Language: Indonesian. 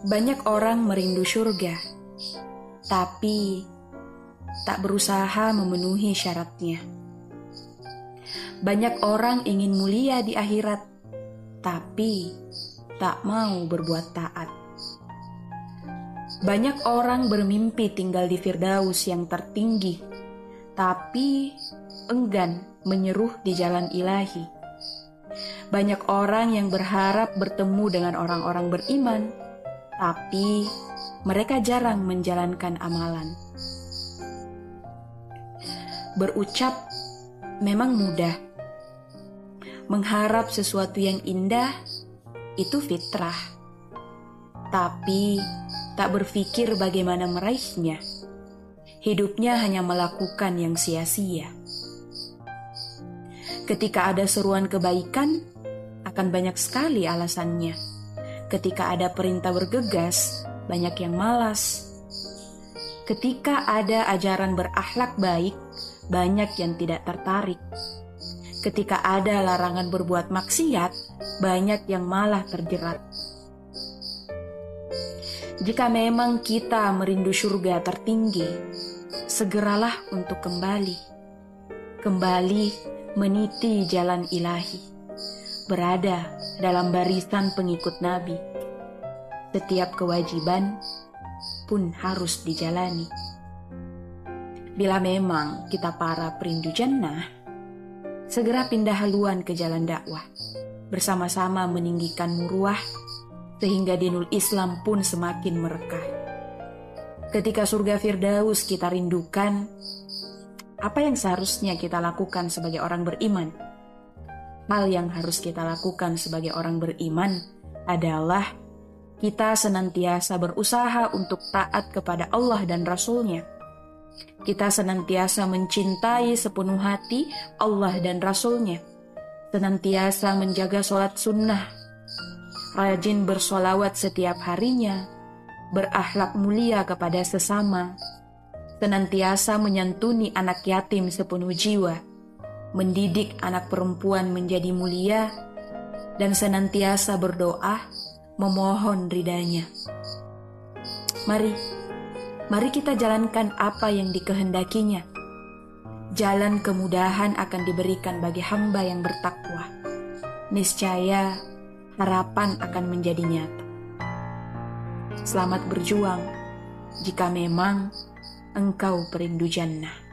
Banyak orang merindu surga, tapi tak berusaha memenuhi syaratnya. Banyak orang ingin mulia di akhirat, tapi tak mau berbuat taat. Banyak orang bermimpi tinggal di Firdaus yang tertinggi, tapi enggan menyeruh di jalan ilahi. Banyak orang yang berharap bertemu dengan orang-orang beriman, tapi mereka jarang menjalankan amalan. Berucap memang mudah, mengharap sesuatu yang indah itu fitrah, tapi tak berpikir bagaimana meraihnya. Hidupnya hanya melakukan yang sia-sia. Ketika ada seruan kebaikan, akan banyak sekali alasannya Ketika ada perintah bergegas, banyak yang malas. Ketika ada ajaran berakhlak baik, banyak yang tidak tertarik. Ketika ada larangan berbuat maksiat, banyak yang malah terjerat. Jika memang kita merindu surga tertinggi, segeralah untuk kembali. Kembali meniti jalan ilahi berada dalam barisan pengikut Nabi. Setiap kewajiban pun harus dijalani. Bila memang kita para perindu jannah, segera pindah haluan ke jalan dakwah, bersama-sama meninggikan muruah, sehingga dinul Islam pun semakin merekah. Ketika surga Firdaus kita rindukan, apa yang seharusnya kita lakukan sebagai orang beriman? Hal yang harus kita lakukan sebagai orang beriman adalah kita senantiasa berusaha untuk taat kepada Allah dan Rasul-Nya. Kita senantiasa mencintai sepenuh hati Allah dan Rasul-Nya. Senantiasa menjaga sholat sunnah. Rajin bersolawat setiap harinya. Berakhlak mulia kepada sesama. Senantiasa menyantuni anak yatim sepenuh jiwa mendidik anak perempuan menjadi mulia, dan senantiasa berdoa memohon ridanya. Mari, mari kita jalankan apa yang dikehendakinya. Jalan kemudahan akan diberikan bagi hamba yang bertakwa. Niscaya harapan akan menjadi nyata. Selamat berjuang jika memang engkau perindu jannah.